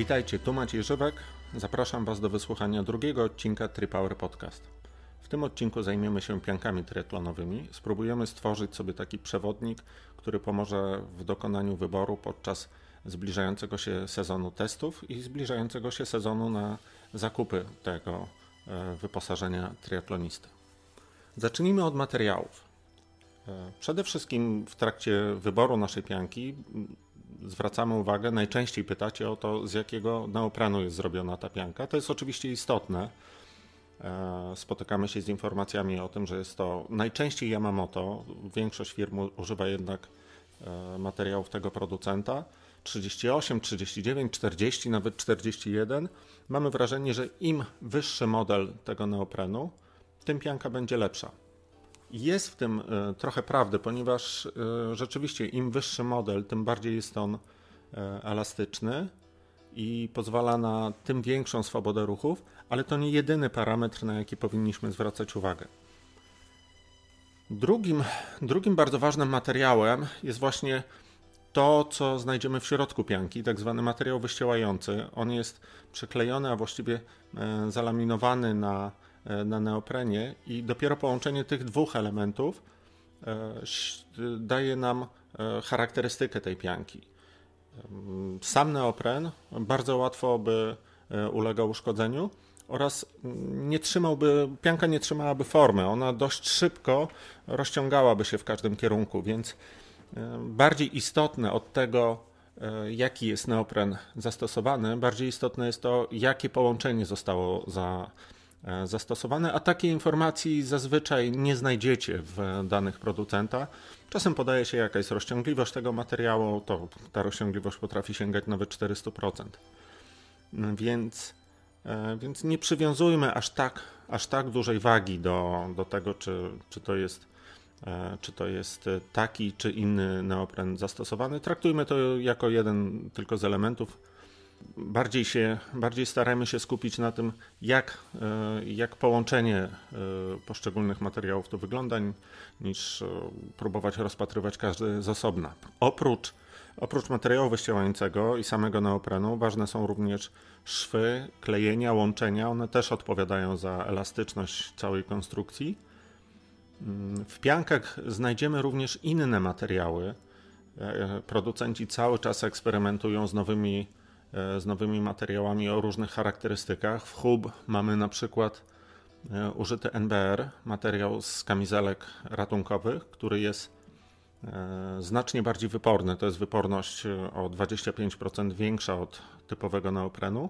Witajcie, tu Maciej Żywek. Zapraszam Was do wysłuchania drugiego odcinka Tripower Podcast. W tym odcinku zajmiemy się piankami triatlonowymi. Spróbujemy stworzyć sobie taki przewodnik, który pomoże w dokonaniu wyboru podczas zbliżającego się sezonu testów i zbliżającego się sezonu na zakupy tego e, wyposażenia triatlonisty. Zacznijmy od materiałów. E, przede wszystkim w trakcie wyboru naszej pianki zwracamy uwagę, najczęściej pytacie o to, z jakiego neoprenu jest zrobiona ta pianka. To jest oczywiście istotne. E, spotykamy się z informacjami o tym, że jest to najczęściej Yamamoto. Większość firm używa jednak e, materiałów tego producenta. 38, 39, 40, nawet 41. Mamy wrażenie, że im wyższy model tego neoprenu, tym pianka będzie lepsza. Jest w tym e, trochę prawdy, ponieważ e, rzeczywiście im wyższy model, tym bardziej jest on e, elastyczny i pozwala na tym większą swobodę ruchów, ale to nie jedyny parametr, na jaki powinniśmy zwracać uwagę. Drugim, drugim bardzo ważnym materiałem jest właśnie to, co znajdziemy w środku pianki, tak zwany materiał wyściełający. On jest przyklejony, a właściwie zalaminowany na na neoprenie i dopiero połączenie tych dwóch elementów e, daje nam e, charakterystykę tej pianki. Sam neopren bardzo łatwo by ulegał uszkodzeniu oraz nie trzymałby, pianka nie trzymałaby formy, ona dość szybko rozciągałaby się w każdym kierunku, więc bardziej istotne od tego, jaki jest neopren zastosowany, bardziej istotne jest to, jakie połączenie zostało za, E, zastosowane, a takiej informacji zazwyczaj nie znajdziecie w danych producenta. Czasem podaje się jaka jest rozciągliwość tego materiału, to ta rozciągliwość potrafi sięgać nawet 400%. Więc, e, więc nie przywiązujmy aż tak, aż tak dużej wagi do, do tego, czy, czy, to jest, e, czy to jest taki czy inny neopren zastosowany. Traktujmy to jako jeden tylko z elementów bardziej, się, bardziej staramy się skupić na tym, jak, e, jak połączenie e, poszczególnych materiałów to wygląda, niż e, próbować rozpatrywać każdy z osobna. Oprócz, oprócz materiału wyścielającego i samego neoprenu, ważne są również szwy, klejenia, łączenia. One też odpowiadają za elastyczność całej konstrukcji. Mm, w piankach znajdziemy również inne materiały. Producenci cały czas eksperymentują z nowymi z nowymi materiałami o różnych charakterystykach. W hub mamy na przykład e, użyty NBR, materiał z kamizelek ratunkowych, który jest e, znacznie bardziej wyporny. To jest wyporność o 25% większa od typowego neoprenu.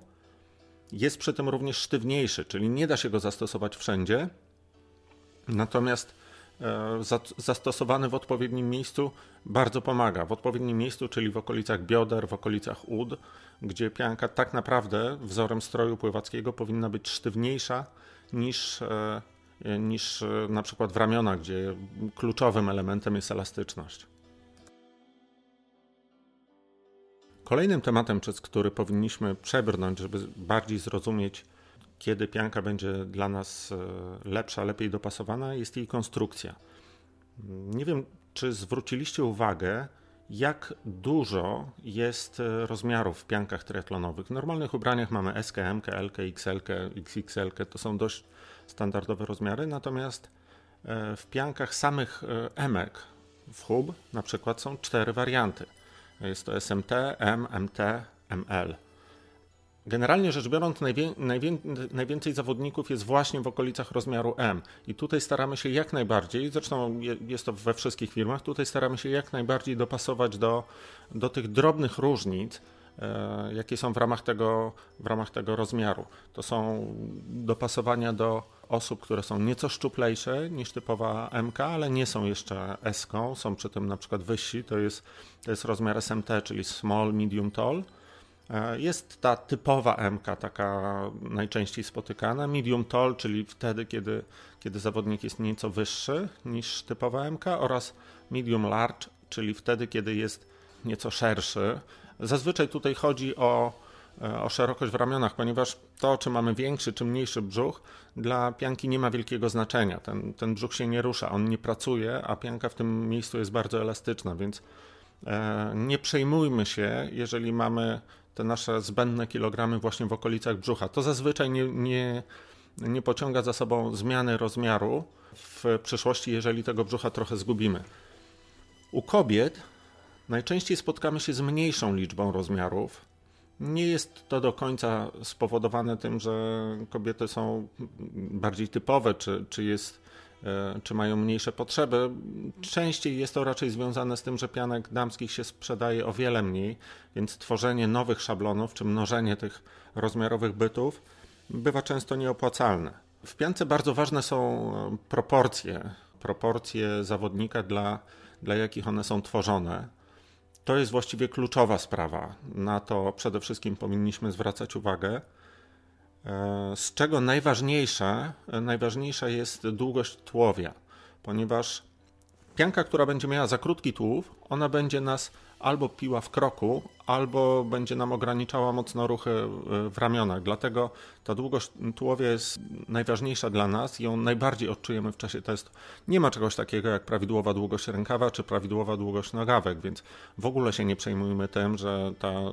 Jest przy tym również sztywniejszy, czyli nie da się go zastosować wszędzie. Natomiast zastosowany w odpowiednim miejscu bardzo pomaga. W odpowiednim miejscu, czyli w okolicach bioder, w okolicach ud, gdzie pianka tak naprawdę wzorem stroju pływackiego powinna być sztywniejsza niż, e, niż e, na przykład w ramionach, gdzie kluczowym elementem jest elastyczność. Kolejnym tematem, przez który powinniśmy przebrnąć, żeby bardziej zrozumieć, kiedy pianka będzie dla nas e, lepsza, lepiej dopasowana, jest jej konstrukcja. Nie wiem, czy zwróciliście uwagę, jak dużo jest e, rozmiarów w piankach triatlonowych. W normalnych ubraniach mamy SK, MK, LK, XL, XXL, to są dość standardowe rozmiary, natomiast e, w piankach samych emek w hub na przykład są cztery warianty. Jest to SMT, M, MT, ML. Generalnie rzecz biorąc, najwię, najwię, najwięcej zawodników jest właśnie w okolicach rozmiaru M. I tutaj staramy się jak najbardziej, zresztą jest to we wszystkich firmach, tutaj staramy się jak najbardziej dopasować do, do tych drobnych różnic, e, jakie są w ramach, tego, w ramach tego rozmiaru. To są dopasowania do osób, które są nieco szczuplejsze niż typowa MK, ale nie są jeszcze S, są przy tym na przykład wyżsi, to jest, to jest rozmiar SMT, czyli Small, Medium, Tall jest ta typowa MK, taka najczęściej spotykana, medium tall, czyli wtedy, kiedy, kiedy zawodnik jest nieco wyższy niż typowa MK, oraz medium large, czyli wtedy, kiedy jest nieco szerszy. Zazwyczaj tutaj chodzi o, e, o szerokość w ramionach, ponieważ to, czy mamy większy czy mniejszy brzuch, dla pianki nie ma wielkiego znaczenia. Ten, ten brzuch się nie rusza, on nie pracuje, a pianka w tym miejscu jest bardzo elastyczna, więc E, nie przejmujmy się, jeżeli mamy te nasze zbędne kilogramy właśnie w okolicach brzucha. To zazwyczaj nie, nie, nie pociąga za sobą zmiany rozmiaru w przyszłości, jeżeli tego brzucha trochę zgubimy. U kobiet najczęściej spotkamy się z mniejszą liczbą rozmiarów. Nie jest to do końca spowodowane tym, że kobiety są bardziej typowe, czy, czy jest czy mają mniejsze potrzeby. Częściej jest to raczej związane z tym, że pianek damskich się sprzedaje o wiele mniej, więc tworzenie nowych szablonów czy mnożenie tych rozmiarowych bytów bywa często nieopłacalne. W piance bardzo ważne są e, proporcje, proporcje zawodnika, dla, dla jakich one są tworzone. To jest właściwie kluczowa sprawa. Na to przede wszystkim powinniśmy zwracać uwagę. E, z czego najważniejsze, najważniejsza jest długość tułowia, ponieważ pianka, która będzie miała za krótki tułów, ona będzie nas albo piła w kroku, albo będzie nam ograniczała mocno ruchy w ramionach. Dlatego ta długość tułowia jest najważniejsza dla nas i ją najbardziej odczujemy w czasie testu. Nie ma czegoś takiego jak prawidłowa długość rękawa czy prawidłowa długość nogawek, więc w ogóle się nie przejmujmy tym, że ta y,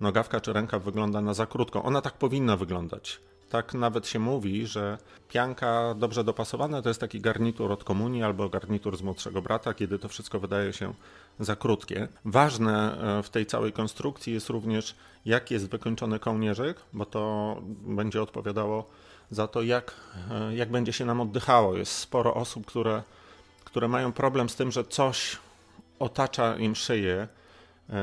nogawka czy rękaw wygląda na za krótką. Ona tak powinna wyglądać. Tak nawet się mówi, że pianka dobrze dopasowana to jest taki garnitur od komunii albo garnitur z młodszego brata, kiedy to wszystko wydaje się za krótkie. Ważne e, w tej całej konstrukcji jest również, jak jest wykończony kołnierzyk, bo to będzie odpowiadało za to, jak, e, jak będzie się nam oddychało. Jest sporo osób, które, które mają problem z tym, że coś otacza im szyję,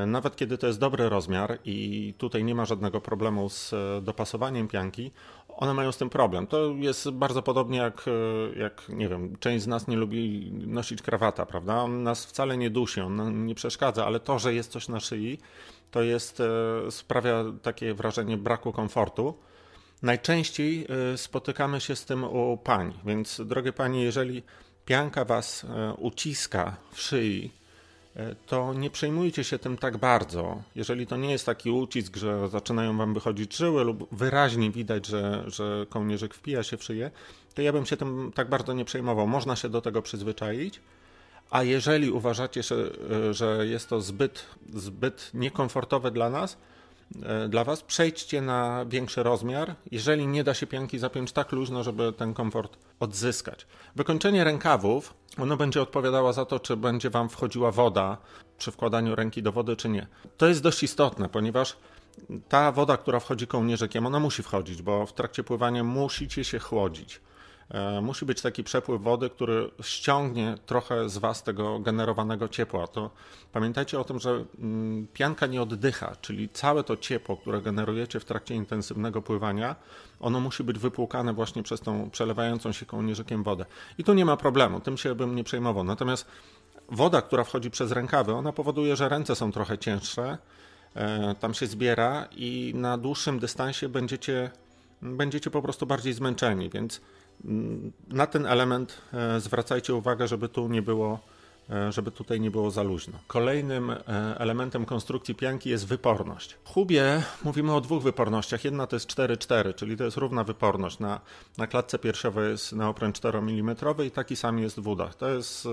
nawet kiedy to jest dobry rozmiar i tutaj nie ma żadnego problemu z e, dopasowaniem pianki, one mają z tym problem. To jest bardzo podobnie jak, e, jak nie wiem, część z nas nie lubi nosić krawata, prawda? On nas wcale nie dusi, on nie przeszkadza, ale to, że jest coś na szyi, to jest, sprawia takie wrażenie braku komfortu. Najczęściej spotykamy się z tym u pań, więc drogie panie, jeżeli pianka was uciska w szyi, E, to nie przejmujcie się tym tak bardzo. Jeżeli to nie jest taki ucisk, że zaczynają wam wychodzić żyły lub wyraźnie widać, że, że kołnierzyk wpija się w szyję, to ja bym się tym tak bardzo nie przejmował. Można się do tego przyzwyczaić. A jeżeli uważacie, że, że jest to zbyt, zbyt niekomfortowe dla nas, E, dla Was. Przejdźcie na większy rozmiar, jeżeli nie da się pianki zapiąć tak luźno, żeby ten komfort odzyskać. Wykończenie rękawów, ono będzie odpowiadało za to, czy będzie Wam wchodziła woda przy wkładaniu ręki do wody, czy nie. To jest dość istotne, ponieważ ta woda, która wchodzi kołnierzykiem, ona musi wchodzić, bo w trakcie pływania musicie się chłodzić. E, musi być taki przepływ wody, który ściągnie trochę z Was tego generowanego ciepła. To pamiętajcie o tym, że mm, pianka nie oddycha, czyli całe to ciepło, które generujecie w trakcie intensywnego pływania, ono musi być wypłukane właśnie przez tą przelewającą się kołnierzykiem wodę. I tu nie ma problemu, tym się bym nie przejmował. Natomiast woda, która wchodzi przez rękawy, ona powoduje, że ręce są trochę cięższe, e, tam się zbiera i na dłuższym dystansie będziecie, będziecie po prostu bardziej zmęczeni, więc na ten element e, zwracajcie uwagę, żeby tu nie było, e, żeby tutaj nie było za luźno. Kolejnym e, elementem konstrukcji pianki jest wyporność. W hubie mówimy o dwóch wypornościach. Jedna to jest 4-4, czyli to jest równa wyporność. Na, na klatce piersiowej jest neopren 4 mm i taki sam jest w udach. To jest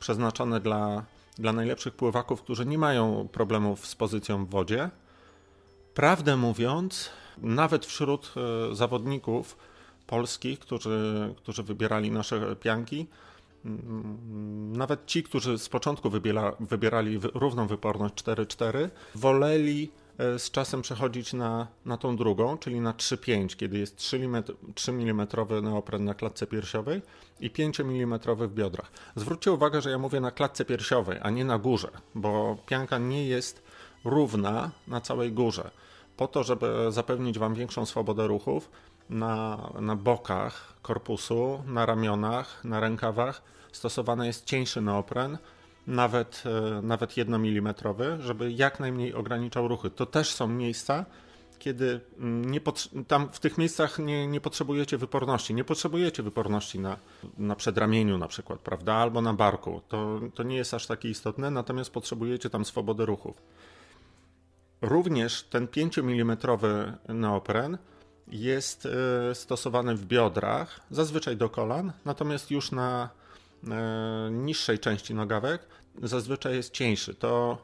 przeznaczone dla, dla najlepszych pływaków, którzy nie mają problemów z pozycją w wodzie. Prawdę mówiąc, nawet wśród zawodników, polskich, którzy, którzy wybierali nasze pianki. Mm, nawet ci, którzy z początku wybiera, wybierali równą wyporność 4-4, woleli e, z czasem przechodzić na, na tą drugą, czyli na 3-5, kiedy jest 3 mm, 3 mm neopren na klatce piersiowej i 5 mm w biodrach. Zwróćcie uwagę, że ja mówię na klatce piersiowej, a nie na górze, bo pianka nie jest równa na całej górze. Po to, żeby zapewnić Wam większą swobodę ruchów, na, na bokach korpusu, na ramionach, na rękawach stosowany jest cieńszy neopren, nawet, e, nawet 1 mm, żeby jak najmniej ograniczał ruchy. To też są miejsca, kiedy mm, nie tam w tych miejscach nie, nie potrzebujecie wyporności. Nie potrzebujecie wyporności na, na przedramieniu na przykład, prawda, albo na barku. To, to nie jest aż takie istotne, natomiast potrzebujecie tam swobody ruchów. Również ten 5 mm neopren jest e, stosowany w biodrach, zazwyczaj do kolan, natomiast już na e, niższej części nogawek zazwyczaj jest cieńszy. To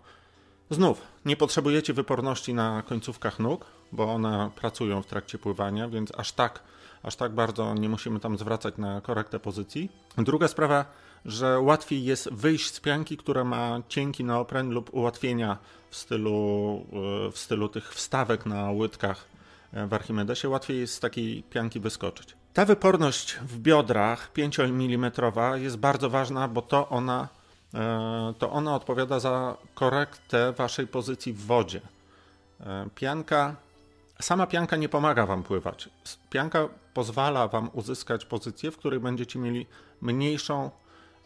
Znów, nie potrzebujecie wyporności na końcówkach nóg, bo one pracują w trakcie pływania, więc aż tak, aż tak bardzo nie musimy tam zwracać na korektę pozycji. Druga sprawa, że łatwiej jest wyjść z pianki, która ma cienki neopren lub ułatwienia w stylu, w stylu tych wstawek na łydkach w Archimedesie, łatwiej jest z takiej pianki wyskoczyć. Ta wyporność w biodrach 5 mm jest bardzo ważna, bo to ona, e, to ona odpowiada za korektę waszej pozycji w wodzie. E, pianka, sama pianka nie pomaga wam pływać. Pianka pozwala wam uzyskać pozycję, w której będziecie mieli mniejszą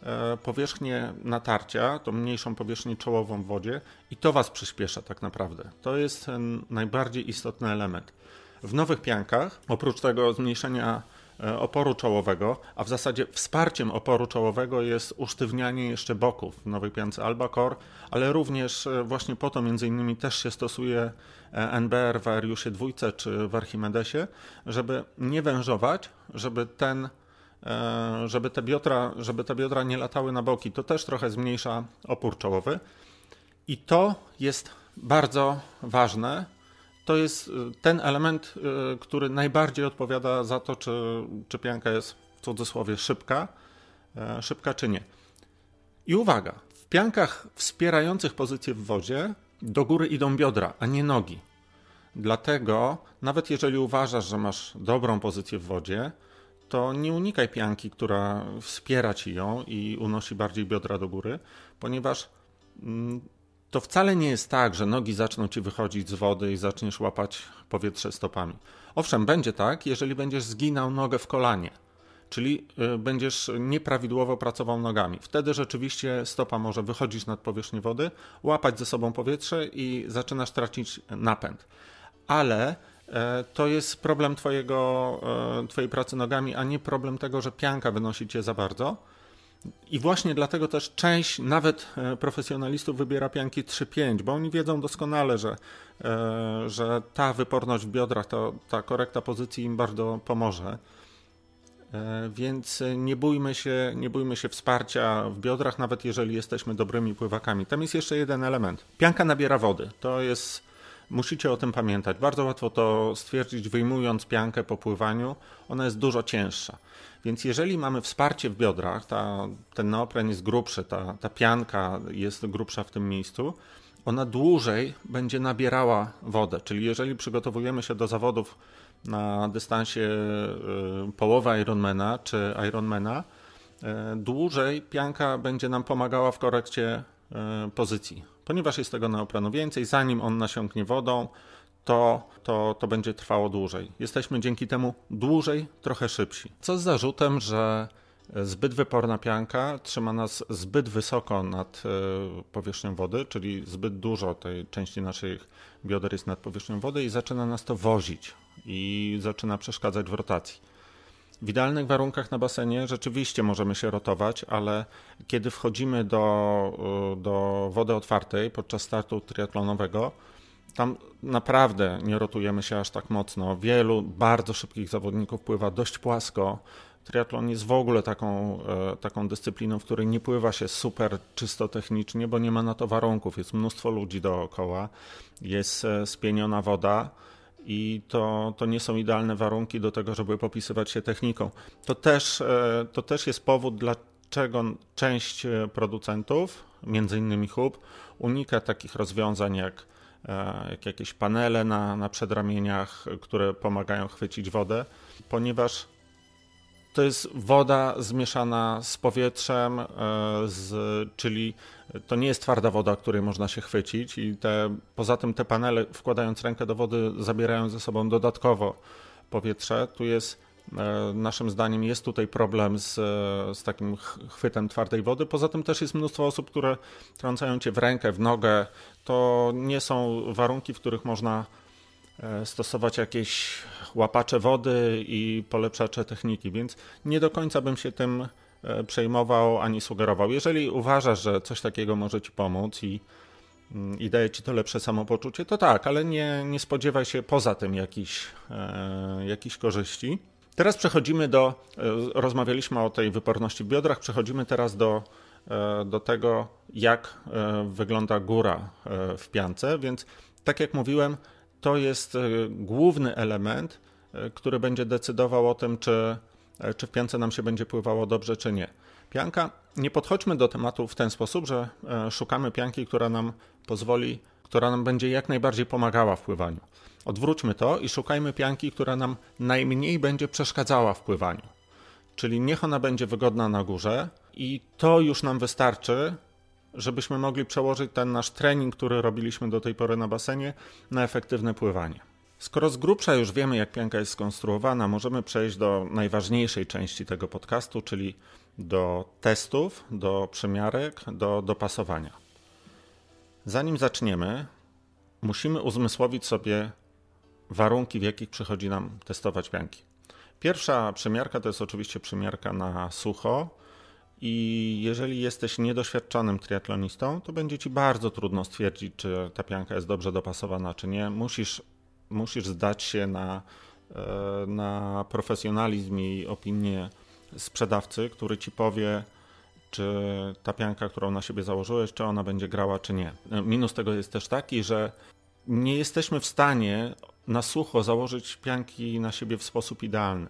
e, powierzchnię natarcia, tą mniejszą powierzchnię czołową w wodzie i to was przyspiesza tak naprawdę. To jest najbardziej istotny element. W nowych piankach, oprócz tego zmniejszenia e, oporu czołowego, a w zasadzie wsparciem oporu czołowego jest usztywnianie jeszcze boków w nowej piance Albacore, ale również e, właśnie po to między innymi też się stosuje e, NBR w Ariusie dwójce czy w Archimedesie, żeby nie wężować, żeby ten żeby te, biodra, żeby te biodra nie latały na boki. To też trochę zmniejsza opór czołowy. I to jest bardzo ważne, to jest y, ten element, y, który najbardziej odpowiada za to, czy, czy pianka jest w cudzysłowie szybka, e, szybka czy nie. I uwaga, w piankach wspierających pozycję w wodzie do góry idą biodra, a nie nogi. Dlatego, nawet jeżeli uważasz, że masz dobrą pozycję w wodzie, to nie unikaj pianki, która wspiera ci ją i unosi bardziej biodra do góry, ponieważ mm, to wcale nie jest tak, że nogi zaczną ci wychodzić z wody i zaczniesz łapać powietrze stopami. Owszem, będzie tak, jeżeli będziesz zginał nogę w kolanie, czyli y, będziesz nieprawidłowo pracował nogami. Wtedy rzeczywiście stopa może wychodzić nad powierzchnię wody, łapać ze sobą powietrze i zaczynasz tracić napęd. Ale e, to jest problem twojego, e, twojej pracy nogami, a nie problem tego, że pianka wynosi cię za bardzo. I właśnie dlatego też część nawet e, profesjonalistów wybiera pianki 3-5, bo oni wiedzą doskonale, że, e, że ta wyporność w biodrach, to, ta korekta pozycji im bardzo pomoże. E, więc nie bójmy, się, nie bójmy się wsparcia w biodrach, nawet jeżeli jesteśmy dobrymi pływakami. Tam jest jeszcze jeden element. Pianka nabiera wody. To jest, musicie o tym pamiętać. Bardzo łatwo to stwierdzić, wyjmując piankę po pływaniu. Ona jest dużo cięższa. Więc jeżeli mamy wsparcie w biodrach, ta, ten neopren jest grubszy, ta, ta pianka jest grubsza w tym miejscu, ona dłużej będzie nabierała wodę. Czyli jeżeli przygotowujemy się do zawodów na dystansie y, połowy Ironmana czy Ironmana, y, dłużej pianka będzie nam pomagała w korekcie y, pozycji, ponieważ jest tego neoprenu więcej, zanim on nasiąknie wodą, to, to, to będzie trwało dłużej. Jesteśmy dzięki temu dłużej, trochę szybsi. Co z zarzutem, że zbyt wyporna pianka trzyma nas zbyt wysoko nad e, powierzchnią wody, czyli zbyt dużo tej części naszych bioder jest nad powierzchnią wody i zaczyna nas to wozić i zaczyna przeszkadzać w rotacji. W idealnych warunkach na basenie rzeczywiście możemy się rotować, ale kiedy wchodzimy do, do wody otwartej podczas startu triatlonowego, tam naprawdę nie rotujemy się aż tak mocno. Wielu bardzo szybkich zawodników pływa dość płasko. Triatlon jest w ogóle taką, e, taką dyscypliną, w której nie pływa się super czysto technicznie, bo nie ma na to warunków. Jest mnóstwo ludzi dookoła, jest e, spieniona woda i to, to nie są idealne warunki do tego, żeby popisywać się techniką. To też, e, to też jest powód, dlaczego część producentów, między innymi Hub, unika takich rozwiązań jak E, jak jakieś panele na, na przedramieniach, które pomagają chwycić wodę, ponieważ to jest woda zmieszana z powietrzem, e, z, czyli to nie jest twarda woda, której można się chwycić i te, poza tym te panele wkładając rękę do wody zabierają ze sobą dodatkowo powietrze. Tu jest E, naszym zdaniem jest tutaj problem z, z takim chwytem twardej wody. Poza tym też jest mnóstwo osób, które trącają cię w rękę, w nogę. To nie są warunki, w których można e, stosować jakieś łapacze wody i polepszacze techniki, więc nie do końca bym się tym e, przejmował ani sugerował. Jeżeli uważasz, że coś takiego może ci pomóc i, mm, i daje ci to lepsze samopoczucie, to tak, ale nie, nie spodziewaj się poza tym jakichś, e, jakichś korzyści. Teraz przechodzimy do, e, rozmawialiśmy o tej wyporności w biodrach, przechodzimy teraz do do tego, jak wygląda góra w piance, więc tak jak mówiłem, to jest główny element, który będzie decydował o tym, czy, czy w piance nam się będzie pływało dobrze, czy nie. Pianka, nie podchodźmy do tematu w ten sposób, że szukamy pianki, która nam pozwoli, która nam będzie jak najbardziej pomagała w pływaniu. Odwróćmy to i szukajmy pianki, która nam najmniej będzie przeszkadzała w pływaniu. Czyli niech ona będzie wygodna na górze i to już nam wystarczy, żebyśmy mogli przełożyć ten nasz trening, który robiliśmy do tej pory na basenie, na efektywne pływanie. Skoro z grubsza już wiemy, jak pianka jest skonstruowana, możemy przejść do najważniejszej części tego podcastu, czyli do testów, do przymiarek, do dopasowania. Zanim zaczniemy, musimy uzmysłowić sobie warunki, w jakich przychodzi nam testować pianki. Pierwsza przymiarka to jest oczywiście przymiarka na sucho. I jeżeli jesteś niedoświadczonym triatlonistą, to będzie ci bardzo trudno stwierdzić, czy ta pianka jest dobrze dopasowana, czy nie. Musisz, musisz zdać się na, e, na profesjonalizm i opinię sprzedawcy, który ci powie, czy ta pianka, którą na siebie założyłeś, czy ona będzie grała, czy nie. Minus tego jest też taki, że nie jesteśmy w stanie na sucho założyć pianki na siebie w sposób idealny.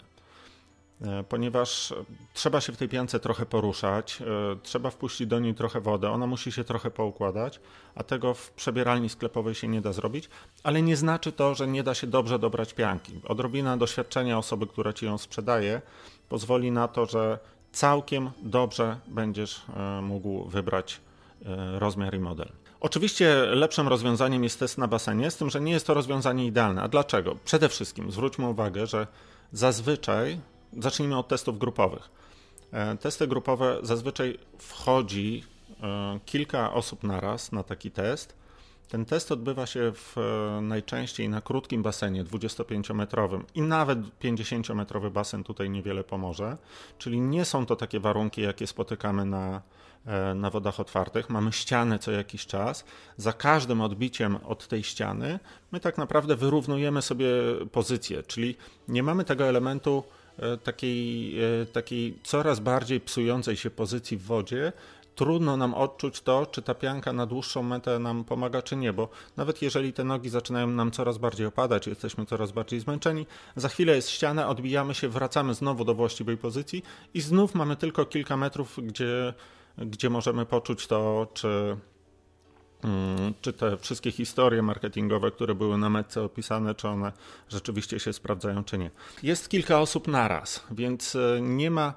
E, ponieważ trzeba się w tej piance trochę poruszać, e, trzeba wpuścić do niej trochę wodę, ona musi się trochę poukładać, a tego w przebieralni sklepowej się nie da zrobić, ale nie znaczy to, że nie da się dobrze dobrać pianki. Odrobina doświadczenia osoby, która ci ją sprzedaje, pozwoli na to, że całkiem dobrze będziesz e, mógł wybrać rozmiar i model. Oczywiście lepszym rozwiązaniem jest test na basenie, z tym, że nie jest to rozwiązanie idealne. A dlaczego? Przede wszystkim zwróćmy uwagę, że zazwyczaj, zacznijmy od testów grupowych. E, testy grupowe zazwyczaj wchodzi e, kilka osób naraz na taki test. Ten test odbywa się w, e, najczęściej na krótkim basenie 25-metrowym i nawet 50-metrowy basen tutaj niewiele pomoże, czyli nie są to takie warunki, jakie spotykamy na, na wodach otwartych, mamy ścianę co jakiś czas. Za każdym odbiciem od tej ściany my tak naprawdę wyrównujemy sobie pozycję, czyli nie mamy tego elementu takiej, e, takiej coraz bardziej psującej się pozycji w wodzie, trudno nam odczuć to, czy ta pianka na dłuższą metę nam pomaga, czy nie, bo nawet jeżeli te nogi zaczynają nam coraz bardziej opadać, jesteśmy coraz bardziej zmęczeni, za chwilę jest ściana, odbijamy się, wracamy znowu do właściwej pozycji i znów mamy tylko kilka metrów, gdzie gdzie możemy poczuć to, czy, czy te wszystkie historie marketingowe, które były na metce opisane, czy one rzeczywiście się sprawdzają, czy nie. Jest kilka osób naraz, więc e, nie ma,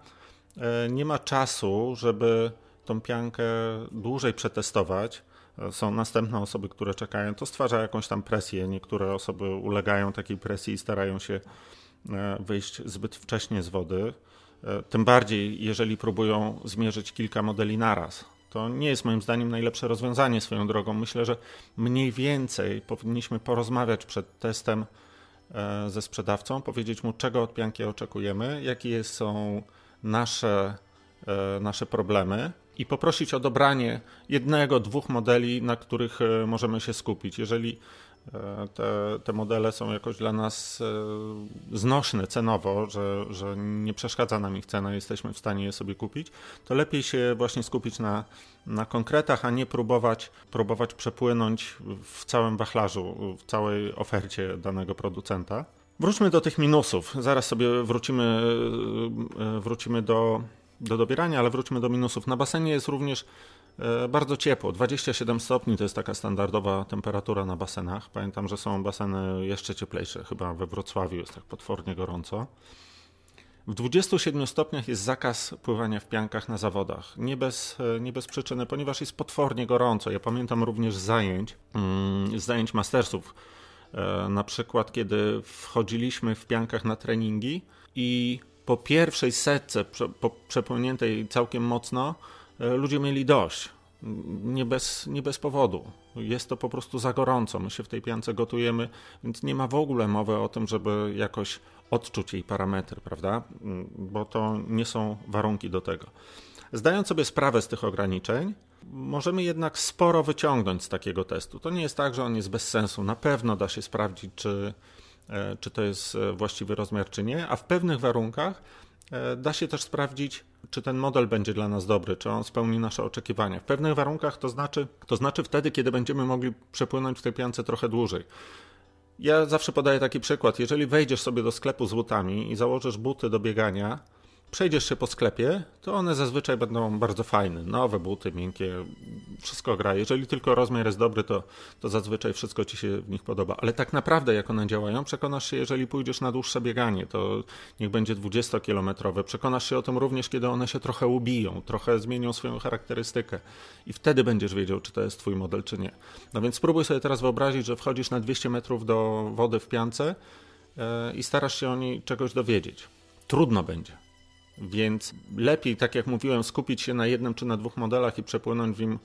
e, nie ma czasu, żeby tą piankę dłużej przetestować. E, są następne osoby, które czekają. To stwarza jakąś tam presję. Niektóre osoby ulegają takiej presji i starają się wyjść zbyt wcześnie z wody. Tym bardziej, jeżeli próbują zmierzyć kilka modeli naraz. To nie jest moim zdaniem najlepsze rozwiązanie swoją drogą. Myślę, że mniej więcej powinniśmy porozmawiać przed testem e, ze sprzedawcą, powiedzieć mu, czego od pianki oczekujemy, jakie są nasze, e, nasze problemy i poprosić o dobranie jednego, dwóch modeli, na których możemy się skupić. Jeżeli E, te, te modele są jakoś dla nas e, znośne cenowo, że, że nie przeszkadza nam ich cena, jesteśmy w stanie je sobie kupić, to lepiej się właśnie skupić na, na konkretach, a nie próbować, próbować przepłynąć w całym wachlarzu, w całej ofercie danego producenta. Wróćmy do tych minusów. Zaraz sobie wrócimy, e, wrócimy do, do dobierania, ale wróćmy do minusów. Na basenie jest również E, bardzo ciepło. 27 stopni to jest taka standardowa temperatura na basenach. Pamiętam, że są baseny jeszcze cieplejsze. Chyba we Wrocławiu jest tak potwornie gorąco. W 27 stopniach jest zakaz pływania w piankach na zawodach. Nie bez, e, nie bez przyczyny, ponieważ jest potwornie gorąco. Ja pamiętam również zajęć, mm, zajęć mastersów. E, na przykład, kiedy wchodziliśmy w piankach na treningi i po pierwszej setce, po przepłyniętej całkiem mocno, E, ludzie mieli dość. Nie bez, nie bez powodu. Jest to po prostu za gorąco. My się w tej piance gotujemy, więc nie ma w ogóle mowy o tym, żeby jakoś odczuć jej parametry, prawda? Mm, bo to nie są warunki do tego. Zdając sobie sprawę z tych ograniczeń, możemy jednak sporo wyciągnąć z takiego testu. To nie jest tak, że on jest bez sensu. Na pewno da się sprawdzić, czy, e, czy to jest e, właściwy rozmiar, czy nie, a w pewnych warunkach da się też sprawdzić, czy ten model będzie dla nas dobry, czy on spełni nasze oczekiwania. W pewnych warunkach to znaczy, to znaczy wtedy, kiedy będziemy mogli przepłynąć w tej piance trochę dłużej. Ja zawsze podaję taki przykład. Jeżeli wejdziesz sobie do sklepu z butami i założysz buty do biegania, przejdziesz się po sklepie, to one zazwyczaj będą bardzo fajne. Nowe buty, miękkie, wszystko gra. Jeżeli tylko rozmiar jest dobry, to, to zazwyczaj wszystko ci się w nich podoba. Ale tak naprawdę, jak one działają, przekonasz się, jeżeli pójdziesz na dłuższe bieganie, to niech będzie 20-kilometrowe. Przekonasz się o tym również, kiedy one się trochę ubiją, trochę zmienią swoją charakterystykę. I wtedy będziesz wiedział, czy to jest twój model, czy nie. No więc spróbuj sobie teraz wyobrazić, że wchodzisz na 200 metrów do wody w piance yy, i starasz się o niej czegoś dowiedzieć. Trudno będzie więc lepiej, tak jak mówiłem, skupić się na jednym czy na dwóch modelach i przepłynąć w nim,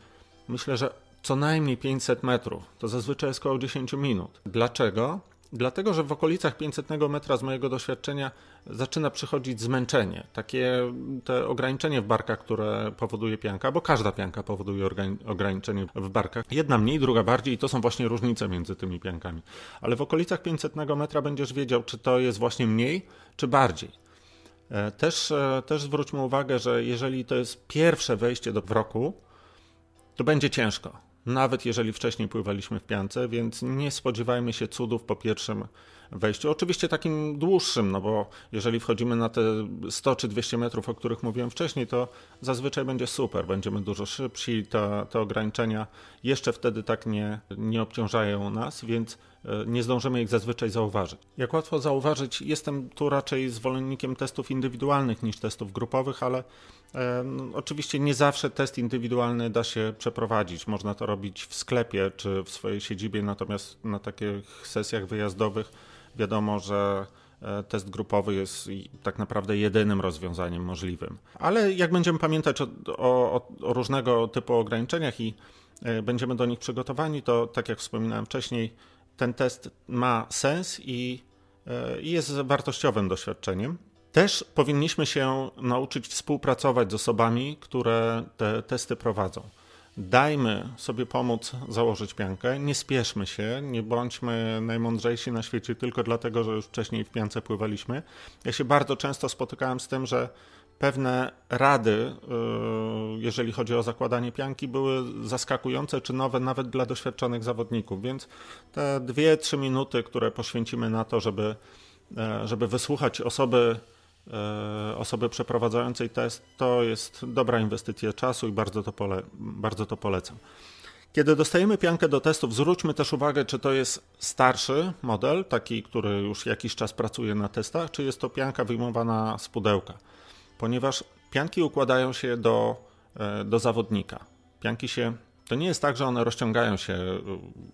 myślę, że co najmniej 500 metrów. To zazwyczaj jest około 10 minut. Dlaczego? Dlatego, że w okolicach 500 metra z mojego doświadczenia zaczyna przychodzić zmęczenie, takie te ograniczenie w barkach, które powoduje pianka, bo każda pianka powoduje ograniczenie w barkach. Jedna mniej, druga bardziej i to są właśnie różnice między tymi piankami. Ale w okolicach 500 metra będziesz wiedział, czy to jest właśnie mniej, czy bardziej. E, też, e, też zwróćmy uwagę, że jeżeli to jest pierwsze wejście do wroku, to będzie ciężko. Nawet jeżeli wcześniej pływaliśmy w piance, więc nie spodziewajmy się cudów po pierwszym wejściu. Oczywiście takim dłuższym, no bo jeżeli wchodzimy na te 100 czy 200 metrów, o których mówiłem wcześniej, to zazwyczaj będzie super, będziemy dużo szybsi, te, te ograniczenia jeszcze wtedy tak nie, nie obciążają nas, więc nie zdążymy ich zazwyczaj zauważyć. Jak łatwo zauważyć, jestem tu raczej zwolennikiem testów indywidualnych niż testów grupowych, ale e, no, oczywiście nie zawsze test indywidualny da się przeprowadzić. Można to robić w sklepie czy w swojej siedzibie, natomiast na takich sesjach wyjazdowych wiadomo, że e, test grupowy jest tak naprawdę jedynym rozwiązaniem możliwym. Ale jak będziemy pamiętać o, o, o różnego typu ograniczeniach i e, będziemy do nich przygotowani, to tak jak wspominałem wcześniej, ten test ma sens i, e, i jest wartościowym doświadczeniem. Też powinniśmy się nauczyć współpracować z osobami, które te testy prowadzą dajmy sobie pomóc założyć piankę, nie spieszmy się, nie bądźmy najmądrzejsi na świecie tylko dlatego, że już wcześniej w piance pływaliśmy. Ja się bardzo często spotykałem z tym, że pewne rady, y, jeżeli chodzi o zakładanie pianki, były zaskakujące czy nowe nawet dla doświadczonych zawodników, więc te dwie, trzy minuty, które poświęcimy na to, żeby, e, żeby wysłuchać osoby, E, osoby przeprowadzającej test, to jest dobra inwestycja czasu i bardzo to, pole, bardzo to polecam. Kiedy dostajemy piankę do testów, zwróćmy też uwagę, czy to jest starszy model, taki, który już jakiś czas pracuje na testach, czy jest to pianka wyjmowana z pudełka, ponieważ pianki układają się do, e, do zawodnika. Pianki się to nie jest tak, że one rozciągają się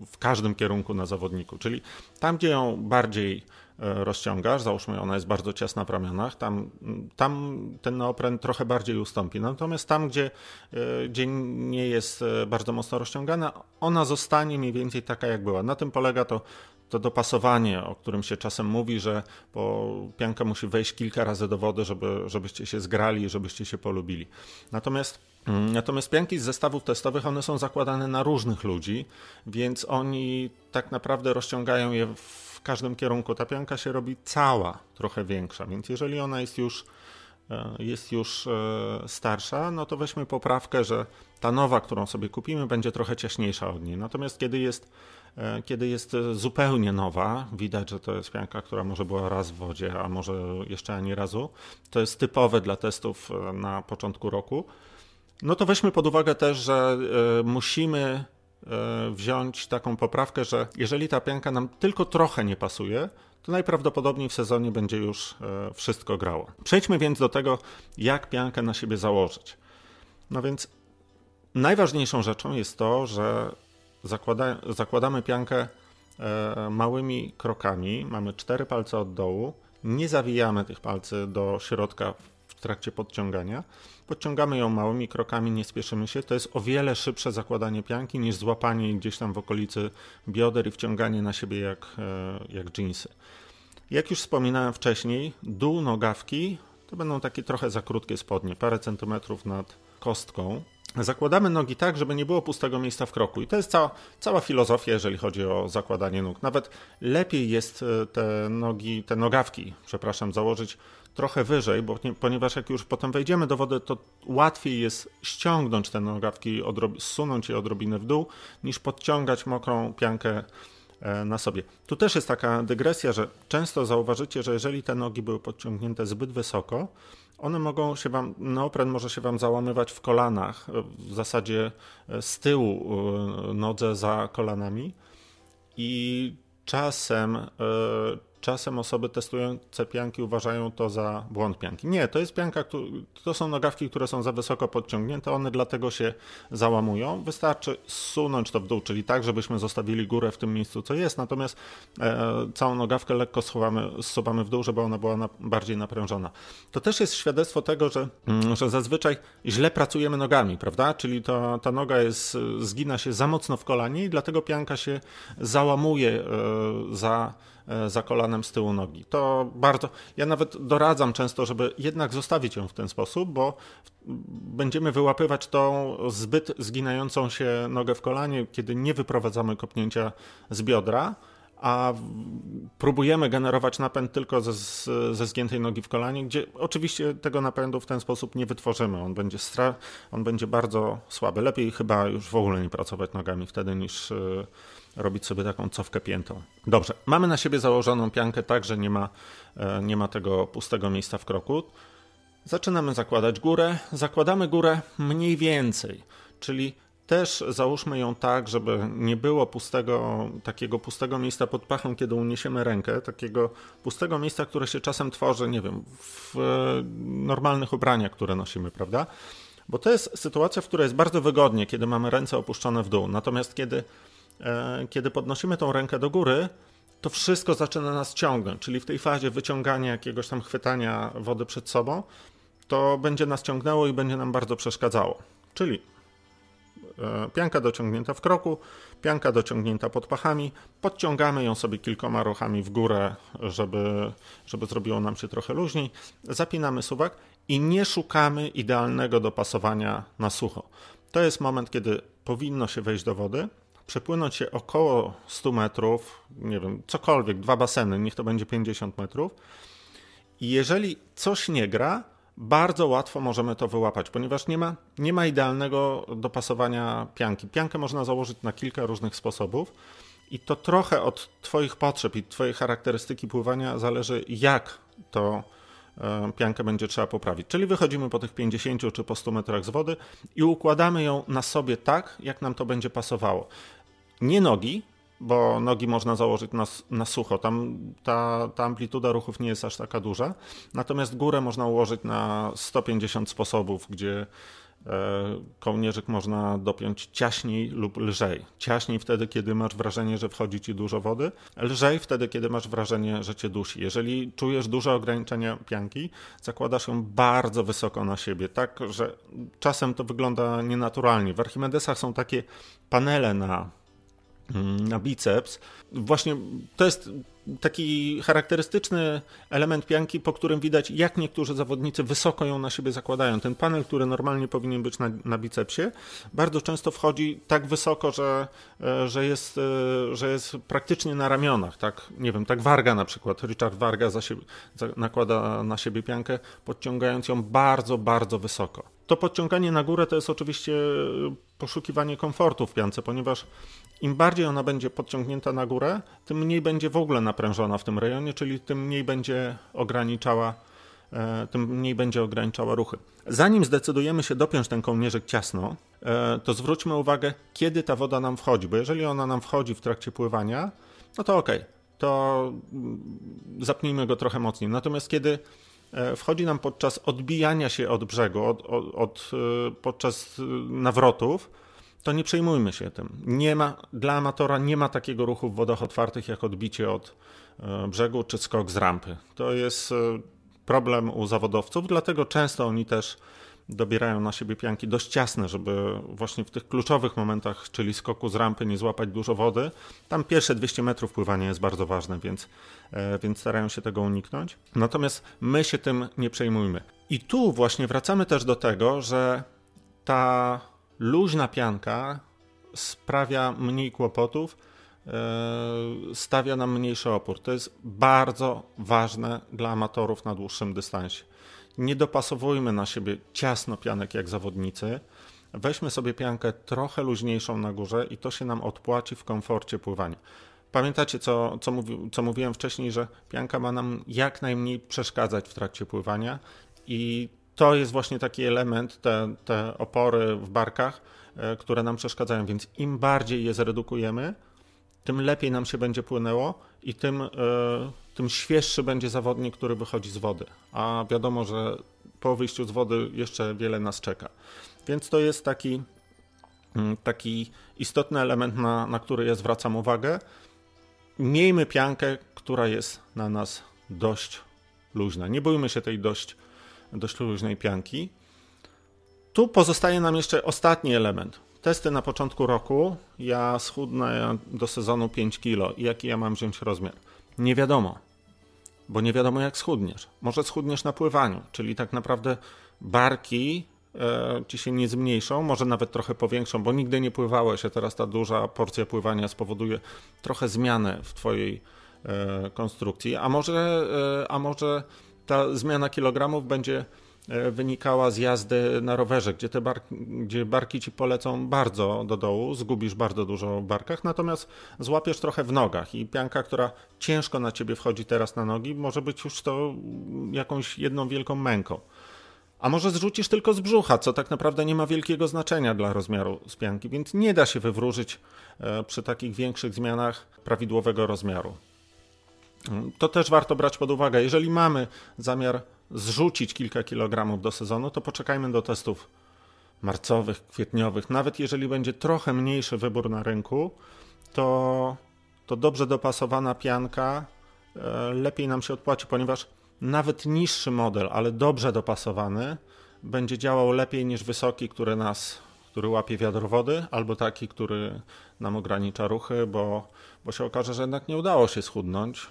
w każdym kierunku na zawodniku, czyli tam, gdzie ją bardziej e, rozciągasz, załóżmy ona jest bardzo ciasna w ramionach, tam, tam ten neopren trochę bardziej ustąpi. Natomiast tam, gdzie, e, gdzie nie jest e, bardzo mocno rozciągana, ona zostanie mniej więcej taka, jak była. Na tym polega to, to dopasowanie, o którym się czasem mówi, że po, pianka musi wejść kilka razy do wody, żeby, żebyście się zgrali, żebyście się polubili. Natomiast Mm, natomiast pianki z zestawów testowych, one są zakładane na różnych ludzi, więc oni tak naprawdę rozciągają je w każdym kierunku. Ta pianka się robi cała trochę większa, więc jeżeli ona jest już, e, jest już e, starsza, no to weźmy poprawkę, że ta nowa, którą sobie kupimy, będzie trochę ciaśniejsza od niej. Natomiast kiedy jest, kiedy jest zupełnie nowa, widać, że to jest pianka, która może była raz w wodzie, a może jeszcze ani razu, to jest typowe dla testów na początku roku no to weźmy pod uwagę też, że y, musimy wziąć taką poprawkę, że jeżeli ta pianka nam tylko trochę nie pasuje, to najprawdopodobniej w sezonie będzie już wszystko grało. Przejdźmy więc do tego, jak piankę na siebie założyć. No więc najważniejszą rzeczą jest to, że zakłada, zakładamy piankę małymi krokami. Mamy cztery palce od dołu. Nie zawijamy tych palców do środka w trakcie podciągania. Podciągamy ją małymi krokami, nie spieszymy się. To jest o wiele szybsze zakładanie pianki niż złapanie gdzieś tam w okolicy bioder i wciąganie na siebie jak, e, jak dżinsy. Jak już wspominałem wcześniej, dół nogawki to będą takie trochę za krótkie spodnie, parę centymetrów nad kostką. Zakładamy nogi tak, żeby nie było pustego miejsca w kroku. I to jest cała, cała filozofia, jeżeli chodzi o zakładanie nóg. Nawet lepiej jest e, te nogi, te nogawki, przepraszam, założyć trochę wyżej, bo, ponieważ jak już potem wejdziemy do wody, to łatwiej jest ściągnąć te nogawki, zsunąć je odrobinę w dół, niż podciągać mokrą piankę na sobie. Tu też jest taka dygresja, że często zauważycie, że jeżeli te nogi były podciągnięte zbyt wysoko, one mogą się wam, neopren może się wam załamywać w kolanach, w zasadzie e, z tyłu e, nodze za kolanami i czasem czasem osoby testujące pianki uważają to za błąd pianki. Nie, to jest pianka, to są nogawki, które są za wysoko podciągnięte, one dlatego się załamują. Wystarczy zsunąć to w dół, czyli tak, żebyśmy zostawili górę w tym miejscu, co jest, natomiast e, całą nogawkę lekko schowamy, zsuwamy w dół, żeby ona była na, bardziej naprężona. To też jest świadectwo tego, że, mm, że zazwyczaj źle pracujemy nogami, prawda? Czyli to, ta noga jest, zgina się za mocno w kolanie i dlatego pianka się załamuje e, za za kolanem z tyłu nogi. To bardzo. Ja nawet doradzam często, żeby jednak zostawić ją w ten sposób, bo będziemy wyłapywać tą zbyt zginającą się nogę w kolanie, kiedy nie wyprowadzamy kopnięcia z biodra a próbujemy generować napęd tylko ze, ze zgiętej nogi w kolanie, gdzie oczywiście tego napędu w ten sposób nie wytworzymy. On będzie, stra- on będzie bardzo słaby. Lepiej chyba już w ogóle nie pracować nogami wtedy niż y, robić sobie taką cofkę piętą. Dobrze, mamy na siebie założoną piankę tak, że nie ma, e, nie ma tego pustego miejsca w kroku. Zaczynamy zakładać górę. Zakładamy górę mniej więcej, czyli też załóżmy ją tak, żeby nie było pustego, takiego pustego miejsca pod pachą, kiedy uniesiemy rękę, takiego pustego miejsca, które się czasem tworzy, nie wiem, w normalnych ubraniach, które nosimy, prawda? Bo to jest sytuacja, w której jest bardzo wygodnie, kiedy mamy ręce opuszczone w dół. Natomiast kiedy E, kiedy podnosimy tą rękę do góry, to wszystko zaczyna nas ciągnąć, czyli w tej fazie wyciągania jakiegoś tam chwytania wody przed sobą, to będzie nas ciągnęło i będzie nam bardzo przeszkadzało. Czyli e, pianka dociągnięta w kroku, pianka dociągnięta pod pachami, podciągamy ją sobie kilkoma ruchami w górę, żeby, żeby zrobiło nam się trochę luźniej, zapinamy suwak i nie szukamy idealnego dopasowania na sucho. To jest moment, kiedy powinno się wejść do wody, przepłynąć się około 100 metrów, nie wiem, cokolwiek, dwa baseny, niech to będzie 50 metrów. I jeżeli coś nie gra, bardzo łatwo możemy to wyłapać, ponieważ nie ma, nie ma idealnego dopasowania pianki. Piankę można założyć na kilka różnych sposobów i to trochę od Twoich potrzeb i Twojej charakterystyki pływania zależy, jak to e, piankę będzie trzeba poprawić. Czyli wychodzimy po tych 50 czy po 100 metrach z wody i układamy ją na sobie tak, jak nam to będzie pasowało nie nogi, bo nogi można założyć na, na sucho. Tam ta, ta amplituda ruchów nie jest aż taka duża. Natomiast górę można ułożyć na 150 sposobów, gdzie e, kołnierzyk można dopiąć ciaśniej lub lżej. Ciaśniej wtedy, kiedy masz wrażenie, że wchodzi ci dużo wody, lżej wtedy, kiedy masz wrażenie, że cię dusi. Jeżeli czujesz duże ograniczenia pianki, zakładasz ją bardzo wysoko na siebie, tak, że czasem to wygląda nienaturalnie. W Archimedesach są takie panele na na biceps. Właśnie to jest taki charakterystyczny element pianki, po którym widać, jak niektórzy zawodnicy wysoko ją na siebie zakładają. Ten panel, który normalnie powinien być na, na bicepsie, bardzo często wchodzi tak wysoko, że, e, że, jest, e, że jest praktycznie na ramionach. Tak, nie wiem, tak Warga na przykład. Richard Warga za siebie, za, nakłada na siebie piankę, podciągając ją bardzo, bardzo wysoko. To podciąganie na górę to jest oczywiście poszukiwanie komfortu w piance, ponieważ im bardziej ona będzie podciągnięta na górę, tym mniej będzie w ogóle naprężona w tym rejonie, czyli tym mniej będzie ograniczała, e, tym mniej będzie ograniczała ruchy. Zanim zdecydujemy się dopiąć ten kołnierzyk ciasno, e, to zwróćmy uwagę, kiedy ta woda nam wchodzi, bo jeżeli ona nam wchodzi w trakcie pływania, no to ok, to mm, zapnijmy go trochę mocniej. Natomiast kiedy e, wchodzi nam podczas odbijania się od brzegu, od, od, od, podczas nawrotów, to nie przejmujmy się tym. Nie ma, dla amatora nie ma takiego ruchu w wodach otwartych jak odbicie od e, brzegu czy skok z rampy. To jest e, problem u zawodowców, dlatego często oni też dobierają na siebie pianki dość ciasne, żeby właśnie w tych kluczowych momentach, czyli skoku z rampy, nie złapać dużo wody. Tam pierwsze 200 metrów pływania jest bardzo ważne, więc, e, więc starają się tego uniknąć. Natomiast my się tym nie przejmujmy. I tu właśnie wracamy też do tego, że ta luźna pianka sprawia mniej kłopotów, e, stawia nam mniejszy opór. To jest bardzo ważne dla amatorów na dłuższym dystansie. Nie dopasowujmy na siebie ciasno pianek jak zawodnicy. Weźmy sobie piankę trochę luźniejszą na górze i to się nam odpłaci w komforcie pływania. Pamiętacie, co, co, mówi, co mówiłem wcześniej, że pianka ma nam jak najmniej przeszkadzać w trakcie pływania i to jest właśnie taki element, te, te opory w barkach, e, które nam przeszkadzają. Więc im bardziej je zredukujemy, tym lepiej nam się będzie płynęło i tym, e, tym świeższy będzie zawodnik, który wychodzi z wody. A wiadomo, że po wyjściu z wody jeszcze wiele nas czeka. Więc to jest taki, mm, taki istotny element, na, na który ja zwracam uwagę. Miejmy piankę, która jest na nas dość luźna. Nie bójmy się tej dość dość luźnej pianki. Tu pozostaje nam jeszcze ostatni element. Testy na początku roku. Ja schudnę do sezonu 5 kg. Jaki ja mam wziąć rozmiar? Nie wiadomo, bo nie wiadomo jak schudniesz. Może schudniesz na pływaniu, czyli tak naprawdę barki e, ci się nie zmniejszą, może nawet trochę powiększą, bo nigdy nie pływałeś, a teraz ta duża porcja pływania spowoduje trochę zmianę w twojej e, konstrukcji. A może, e, a może ta zmiana kilogramów będzie wynikała z jazdy na rowerze, gdzie te barki, gdzie barki ci polecą bardzo do dołu, zgubisz bardzo dużo w barkach, natomiast złapiesz trochę w nogach i pianka, która ciężko na ciebie wchodzi teraz na nogi, może być już to jakąś jedną wielką męką. A może zrzucisz tylko z brzucha, co tak naprawdę nie ma wielkiego znaczenia dla rozmiaru spianki, więc nie da się wywróżyć e, przy takich większych zmianach prawidłowego rozmiaru. To też warto brać pod uwagę. Jeżeli mamy zamiar zrzucić kilka kilogramów do sezonu, to poczekajmy do testów marcowych, kwietniowych. Nawet jeżeli będzie trochę mniejszy wybór na rynku, to, to dobrze dopasowana pianka e, lepiej nam się odpłaci, ponieważ nawet niższy model, ale dobrze dopasowany, będzie działał lepiej niż wysoki, który nas, który łapie wiatr wody, albo taki, który nam ogranicza ruchy, bo, bo się okaże, że jednak nie udało się schudnąć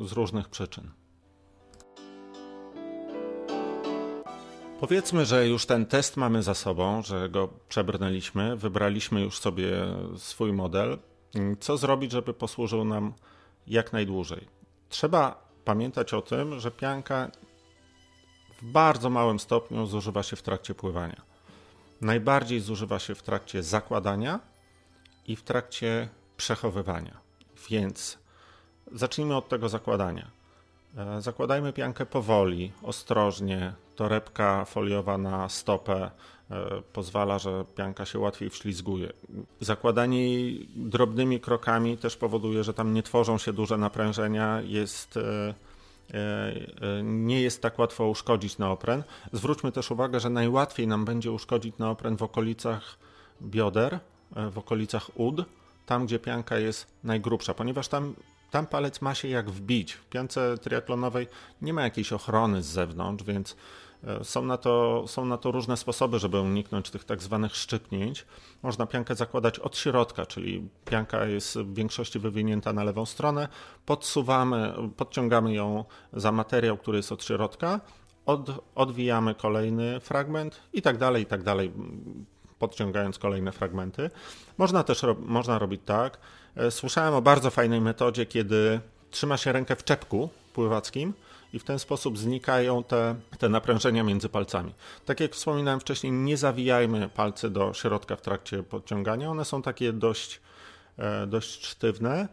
z różnych przyczyn. Powiedzmy, że już ten test mamy za sobą, że go przebrnęliśmy, wybraliśmy już sobie swój model. Co zrobić, żeby posłużył nam jak najdłużej? Trzeba pamiętać o tym, że pianka w bardzo małym stopniu zużywa się w trakcie pływania. Najbardziej zużywa się w trakcie zakładania i w trakcie przechowywania. Więc Zacznijmy od tego zakładania. E, zakładajmy piankę powoli, ostrożnie. Torebka foliowa na stopę e, pozwala, że pianka się łatwiej wślizguje. Zakładanie jej drobnymi krokami też powoduje, że tam nie tworzą się duże naprężenia, jest, e, nie jest tak łatwo uszkodzić neopren. Zwróćmy też uwagę, że najłatwiej nam będzie uszkodzić neopren w okolicach bioder, w okolicach ud, tam gdzie pianka jest najgrubsza, ponieważ tam tam palec ma się jak wbić. W piance triatlonowej nie ma jakiejś ochrony z zewnątrz, więc e, są na, to, są na to różne sposoby, żeby uniknąć tych tak zwanych szczypnięć. Można piankę zakładać od środka, czyli pianka jest w większości wywinięta na lewą stronę, podsuwamy, podciągamy ją za materiał, który jest od środka, od, odwijamy kolejny fragment i tak dalej, i tak dalej, podciągając kolejne fragmenty. Można też ro można robić tak, E, słyszałem o bardzo fajnej metodzie, kiedy trzyma się rękę w czepku pływackim i w ten sposób znikają te, te naprężenia między palcami. Tak jak wspominałem wcześniej, nie zawijajmy palce do środka w trakcie podciągania. One są takie dość, e, dość sztywne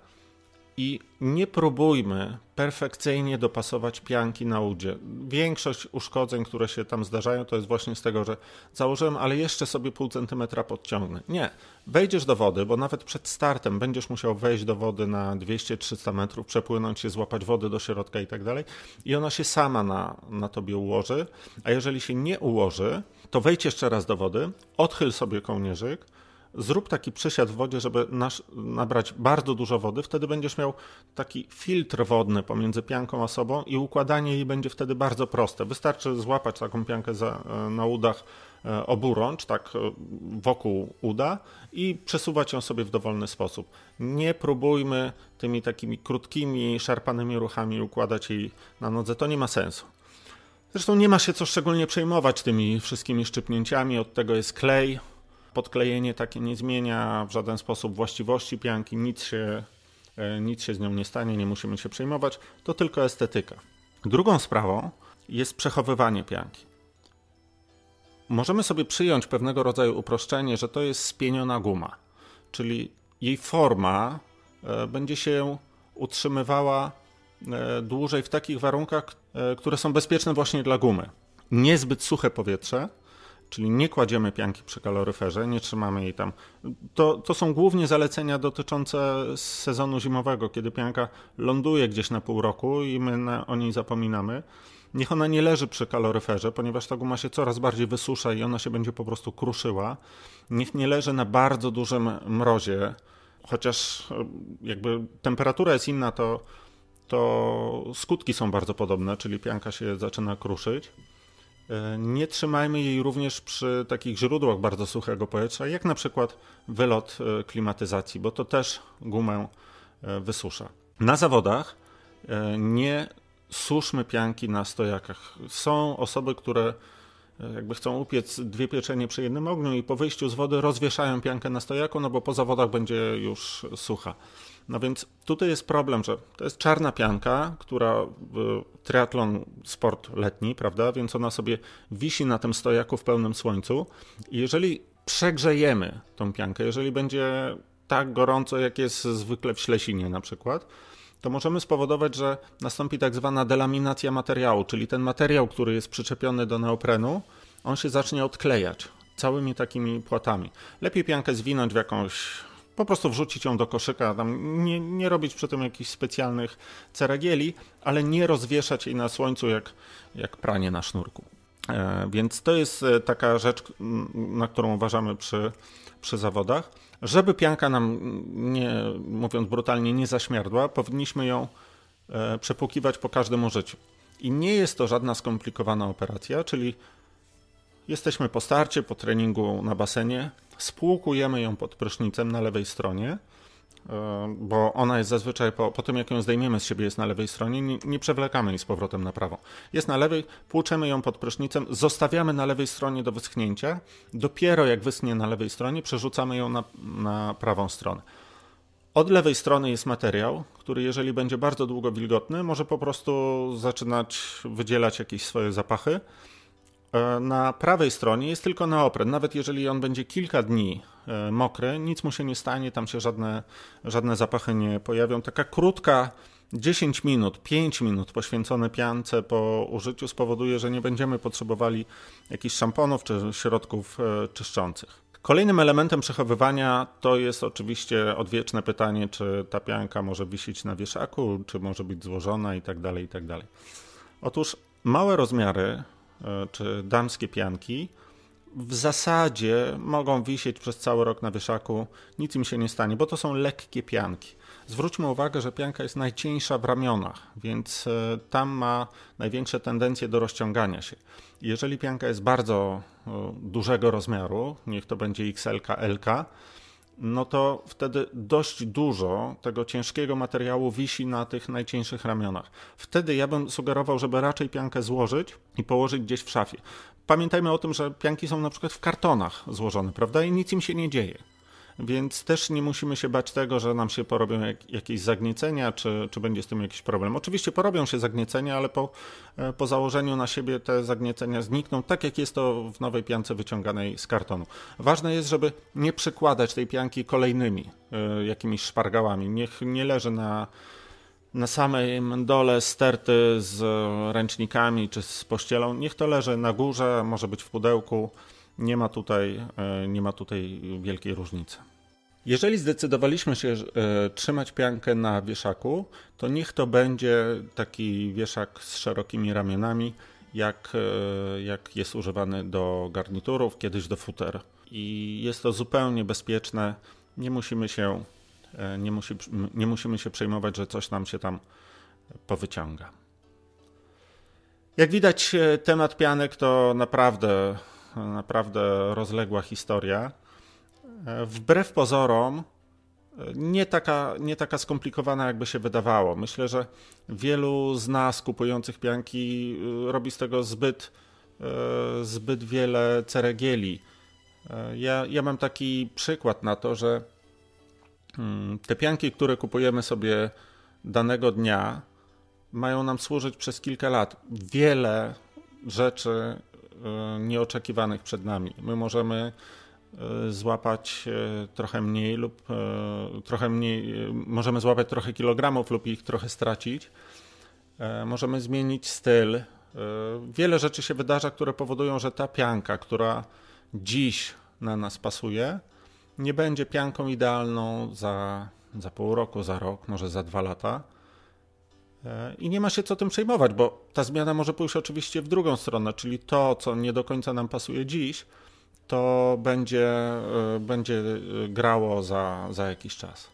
i nie próbujmy perfekcyjnie dopasować pianki na udzie. Większość uszkodzeń, które się tam zdarzają, to jest właśnie z tego, że założyłem, ale jeszcze sobie pół centymetra podciągnę. Nie. Wejdziesz do wody, bo nawet przed startem będziesz musiał wejść do wody na 200-300 metrów, przepłynąć się, złapać wody do środka i tak dalej. I ona się sama na, na tobie ułoży. A jeżeli się nie ułoży, to wejdź jeszcze raz do wody, odchyl sobie kołnierzyk, zrób taki przysiad w wodzie, żeby nasz, nabrać bardzo dużo wody, wtedy będziesz miał taki filtr wodny pomiędzy pianką a sobą i układanie jej będzie wtedy bardzo proste. Wystarczy złapać taką piankę za, e, na udach e, oburącz, tak e, wokół uda i przesuwać ją sobie w dowolny sposób. Nie próbujmy tymi takimi krótkimi, szarpanymi ruchami układać jej na nodze, to nie ma sensu. Zresztą nie ma się co szczególnie przejmować tymi wszystkimi szczypnięciami, od tego jest klej, Podklejenie takie nie zmienia w żaden sposób właściwości pianki, nic się, e, nic się z nią nie stanie, nie musimy się przejmować, to tylko estetyka. Drugą sprawą jest przechowywanie pianki. Możemy sobie przyjąć pewnego rodzaju uproszczenie, że to jest spieniona guma, czyli jej forma e, będzie się utrzymywała e, dłużej w takich warunkach, które są bezpieczne właśnie dla gumy. Niezbyt suche powietrze, czyli nie kładziemy pianki przy kaloryferze, nie trzymamy jej tam. To, to są głównie zalecenia dotyczące sezonu zimowego, kiedy pianka ląduje gdzieś na pół roku i my na, o niej zapominamy. Niech ona nie leży przy kaloryferze, ponieważ ta guma się coraz bardziej wysusza i ona się będzie po prostu kruszyła. Niech nie leży na bardzo dużym mrozie, chociaż e, jakby temperatura jest inna, to, to skutki są bardzo podobne, czyli pianka się zaczyna kruszyć. E, nie trzymajmy jej również przy takich źródłach bardzo suchego powietrza, jak na przykład wylot e, klimatyzacji, bo to też gumę e, wysusza. Na zawodach nie suszmy pianki na stojakach. Są osoby, które jakby chcą upiec dwie pieczenie przy jednym ogniu i po wyjściu z wody rozwieszają piankę na stojaku, no bo po zawodach będzie już sucha. No więc tutaj jest problem, że to jest czarna pianka, która triatlon sport letni, prawda? Więc ona sobie wisi na tym stojaku w pełnym słońcu. I jeżeli przegrzejemy tą piankę, jeżeli będzie tak gorąco, jak jest zwykle w Ślesinie na przykład, to możemy spowodować, że nastąpi tak zwana delaminacja materiału, czyli ten materiał, który jest przyczepiony do neoprenu, on się zacznie odklejać całymi takimi płatami. Lepiej piankę zwinąć w jakąś po prostu wrzucić ją do koszyka, tam nie, nie robić przy tym jakichś specjalnych ceregieli, ale nie rozwieszać jej na słońcu jak, jak pranie na sznurku. E, więc to jest e, taka rzecz, na którą uważamy przy, przy zawodach. Żeby pianka nam, nie, mówiąc brutalnie, nie zaśmierdła, powinniśmy ją e, przepłukiwać po każdym użyciu. I nie jest to żadna skomplikowana operacja, czyli jesteśmy po starcie, po treningu na basenie, spłukujemy ją pod prysznicem na lewej stronie, e, bo ona jest zazwyczaj po, po tym, jak ją zdejmiemy z siebie, jest na lewej stronie, nie, nie przewlekamy jej z powrotem na prawą. Jest na lewej, płuczemy ją pod prysznicem, zostawiamy na lewej stronie do wyschnięcia, dopiero jak wyschnie na lewej stronie, przerzucamy ją na, na prawą stronę. Od lewej strony jest materiał, który jeżeli będzie bardzo długo wilgotny, może po prostu zaczynać wydzielać jakieś swoje zapachy, na prawej stronie jest tylko neopren. Nawet jeżeli on będzie kilka dni e, mokry, nic mu się nie stanie, tam się żadne, żadne zapachy nie pojawią. Taka krótka 10 minut, 5 minut poświęcone piance po użyciu spowoduje, że nie będziemy potrzebowali jakichś szamponów czy środków e, czyszczących. Kolejnym elementem przechowywania to jest oczywiście odwieczne pytanie, czy ta pianka może wisieć na wieszaku, czy może być złożona itd. Tak itd. Tak Otóż małe rozmiary E, czy damskie pianki w zasadzie mogą wisieć przez cały rok na wieszaku, nic im się nie stanie, bo to są lekkie pianki. Zwróćmy uwagę, że pianka jest najcieńsza w ramionach, więc e, tam ma największe tendencje do rozciągania się. Jeżeli pianka jest bardzo e, dużego rozmiaru, niech to będzie XL, LK, no to wtedy dość dużo tego ciężkiego materiału wisi na tych najcieńszych ramionach. Wtedy ja bym sugerował, żeby raczej piankę złożyć i położyć gdzieś w szafie. Pamiętajmy o tym, że pianki są na przykład w kartonach złożone, prawda? I nic im się nie dzieje więc też nie musimy się bać tego, że nam się porobią jak, jakieś zagniecenia, czy, czy będzie z tym jakiś problem. Oczywiście porobią się zagniecenia, ale po, e, po założeniu na siebie te zagniecenia znikną, tak jak jest to w nowej piance wyciąganej z kartonu. Ważne jest, żeby nie przykładać tej pianki kolejnymi y, jakimiś szpargałami. Niech nie leży na na samej dole sterty z ręcznikami czy z pościelą. Niech to leży na górze, może być w pudełku. Nie ma tutaj, e, nie ma tutaj wielkiej różnicy. Jeżeli zdecydowaliśmy się e, trzymać piankę na wieszaku, to niech to będzie taki wieszak z szerokimi ramionami, jak, e, jak jest używany do garniturów, kiedyś do futer. I jest to zupełnie bezpieczne. Nie musimy się, nie, musi, nie musimy się przejmować, że coś nam się tam powyciąga. Jak widać, temat pianek to naprawdę naprawdę rozległa historia. Wbrew pozorom, nie taka, nie taka skomplikowana, jakby się wydawało. Myślę, że wielu z nas kupujących pianki y, robi z tego zbyt, zbyt wiele ceregieli. E, ja, ja mam taki przykład na to, że mm, te pianki, które kupujemy sobie danego dnia, mają nam służyć przez kilka lat. Wiele rzeczy e, nieoczekiwanych przed nami. My możemy e, złapać trochę mniej lub trochę mniej, możemy złapać trochę kilogramów lub ich trochę stracić. Możemy zmienić styl. Wiele rzeczy się wydarza, które powodują, że ta pianka, która dziś na nas pasuje, nie będzie pianką idealną za, za pół roku, za rok, może za dwa lata. E, I nie ma się co tym przejmować, bo ta zmiana może pójść oczywiście w drugą stronę, czyli to, co nie do końca nam pasuje dziś, to będzie, e, będzie grało za, za jakiś czas.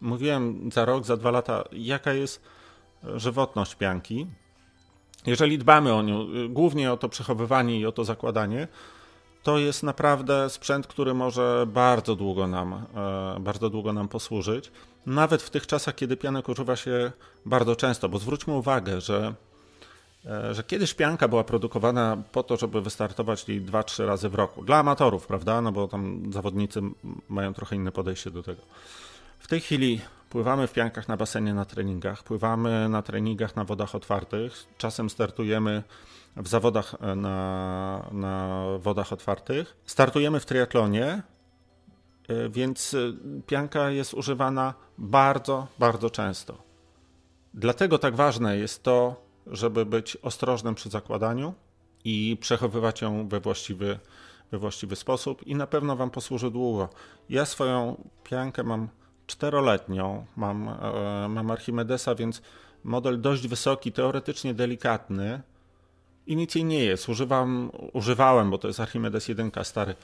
Mówiłem za rok, za dwa lata, jaka jest żywotność pianki. Jeżeli dbamy o nią, głównie o to przechowywanie i o to zakładanie, to jest naprawdę sprzęt, który może bardzo długo nam, e, bardzo długo nam posłużyć. Nawet w tych czasach, kiedy pianek używa się bardzo często, bo zwróćmy uwagę, że, e, że kiedyś pianka była produkowana po to, żeby wystartować jej 2-3 razy w roku. Dla amatorów, prawda? No bo tam zawodnicy mają trochę inne podejście do tego. W tej chwili pływamy w piankach na basenie na treningach, pływamy na treningach na wodach otwartych, czasem startujemy w zawodach e, na, na wodach otwartych. Startujemy w triatlonie, więc e, pianka jest używana bardzo, bardzo często. Dlatego tak ważne jest to, żeby być ostrożnym przy zakładaniu i przechowywać ją we właściwy, we właściwy sposób i na pewno Wam posłuży długo. Ja swoją piankę mam czteroletnią, mam, mam Archimedesa, więc model dość wysoki, teoretycznie delikatny, i nic jej nie jest. Używam, używałem, bo to jest Archimedes 1 stary.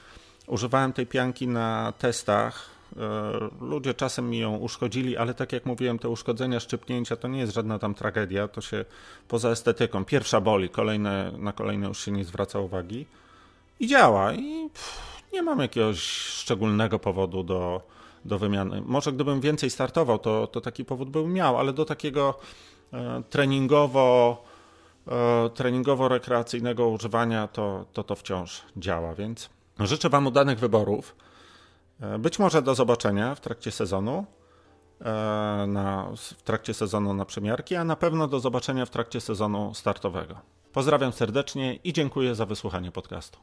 Używałem tej pianki na testach. E, ludzie czasem mi ją uszkodzili, ale tak jak mówiłem, te uszkodzenia, szczypnięcia to nie jest żadna tam tragedia, to się poza estetyką. Pierwsza boli, kolejne, na kolejne już się nie zwraca uwagi. I działa. I pff, nie mam jakiegoś szczególnego powodu do, do wymiany. Może gdybym więcej startował, to, to taki powód bym miał, ale do takiego e, treningowo E, treningowo-rekreacyjnego używania, to, to to wciąż działa, więc życzę Wam udanych wyborów. E, być może do zobaczenia w trakcie sezonu, e, na, w trakcie sezonu na przemiarki, a na pewno do zobaczenia w trakcie sezonu startowego. Pozdrawiam serdecznie i dziękuję za wysłuchanie podcastu.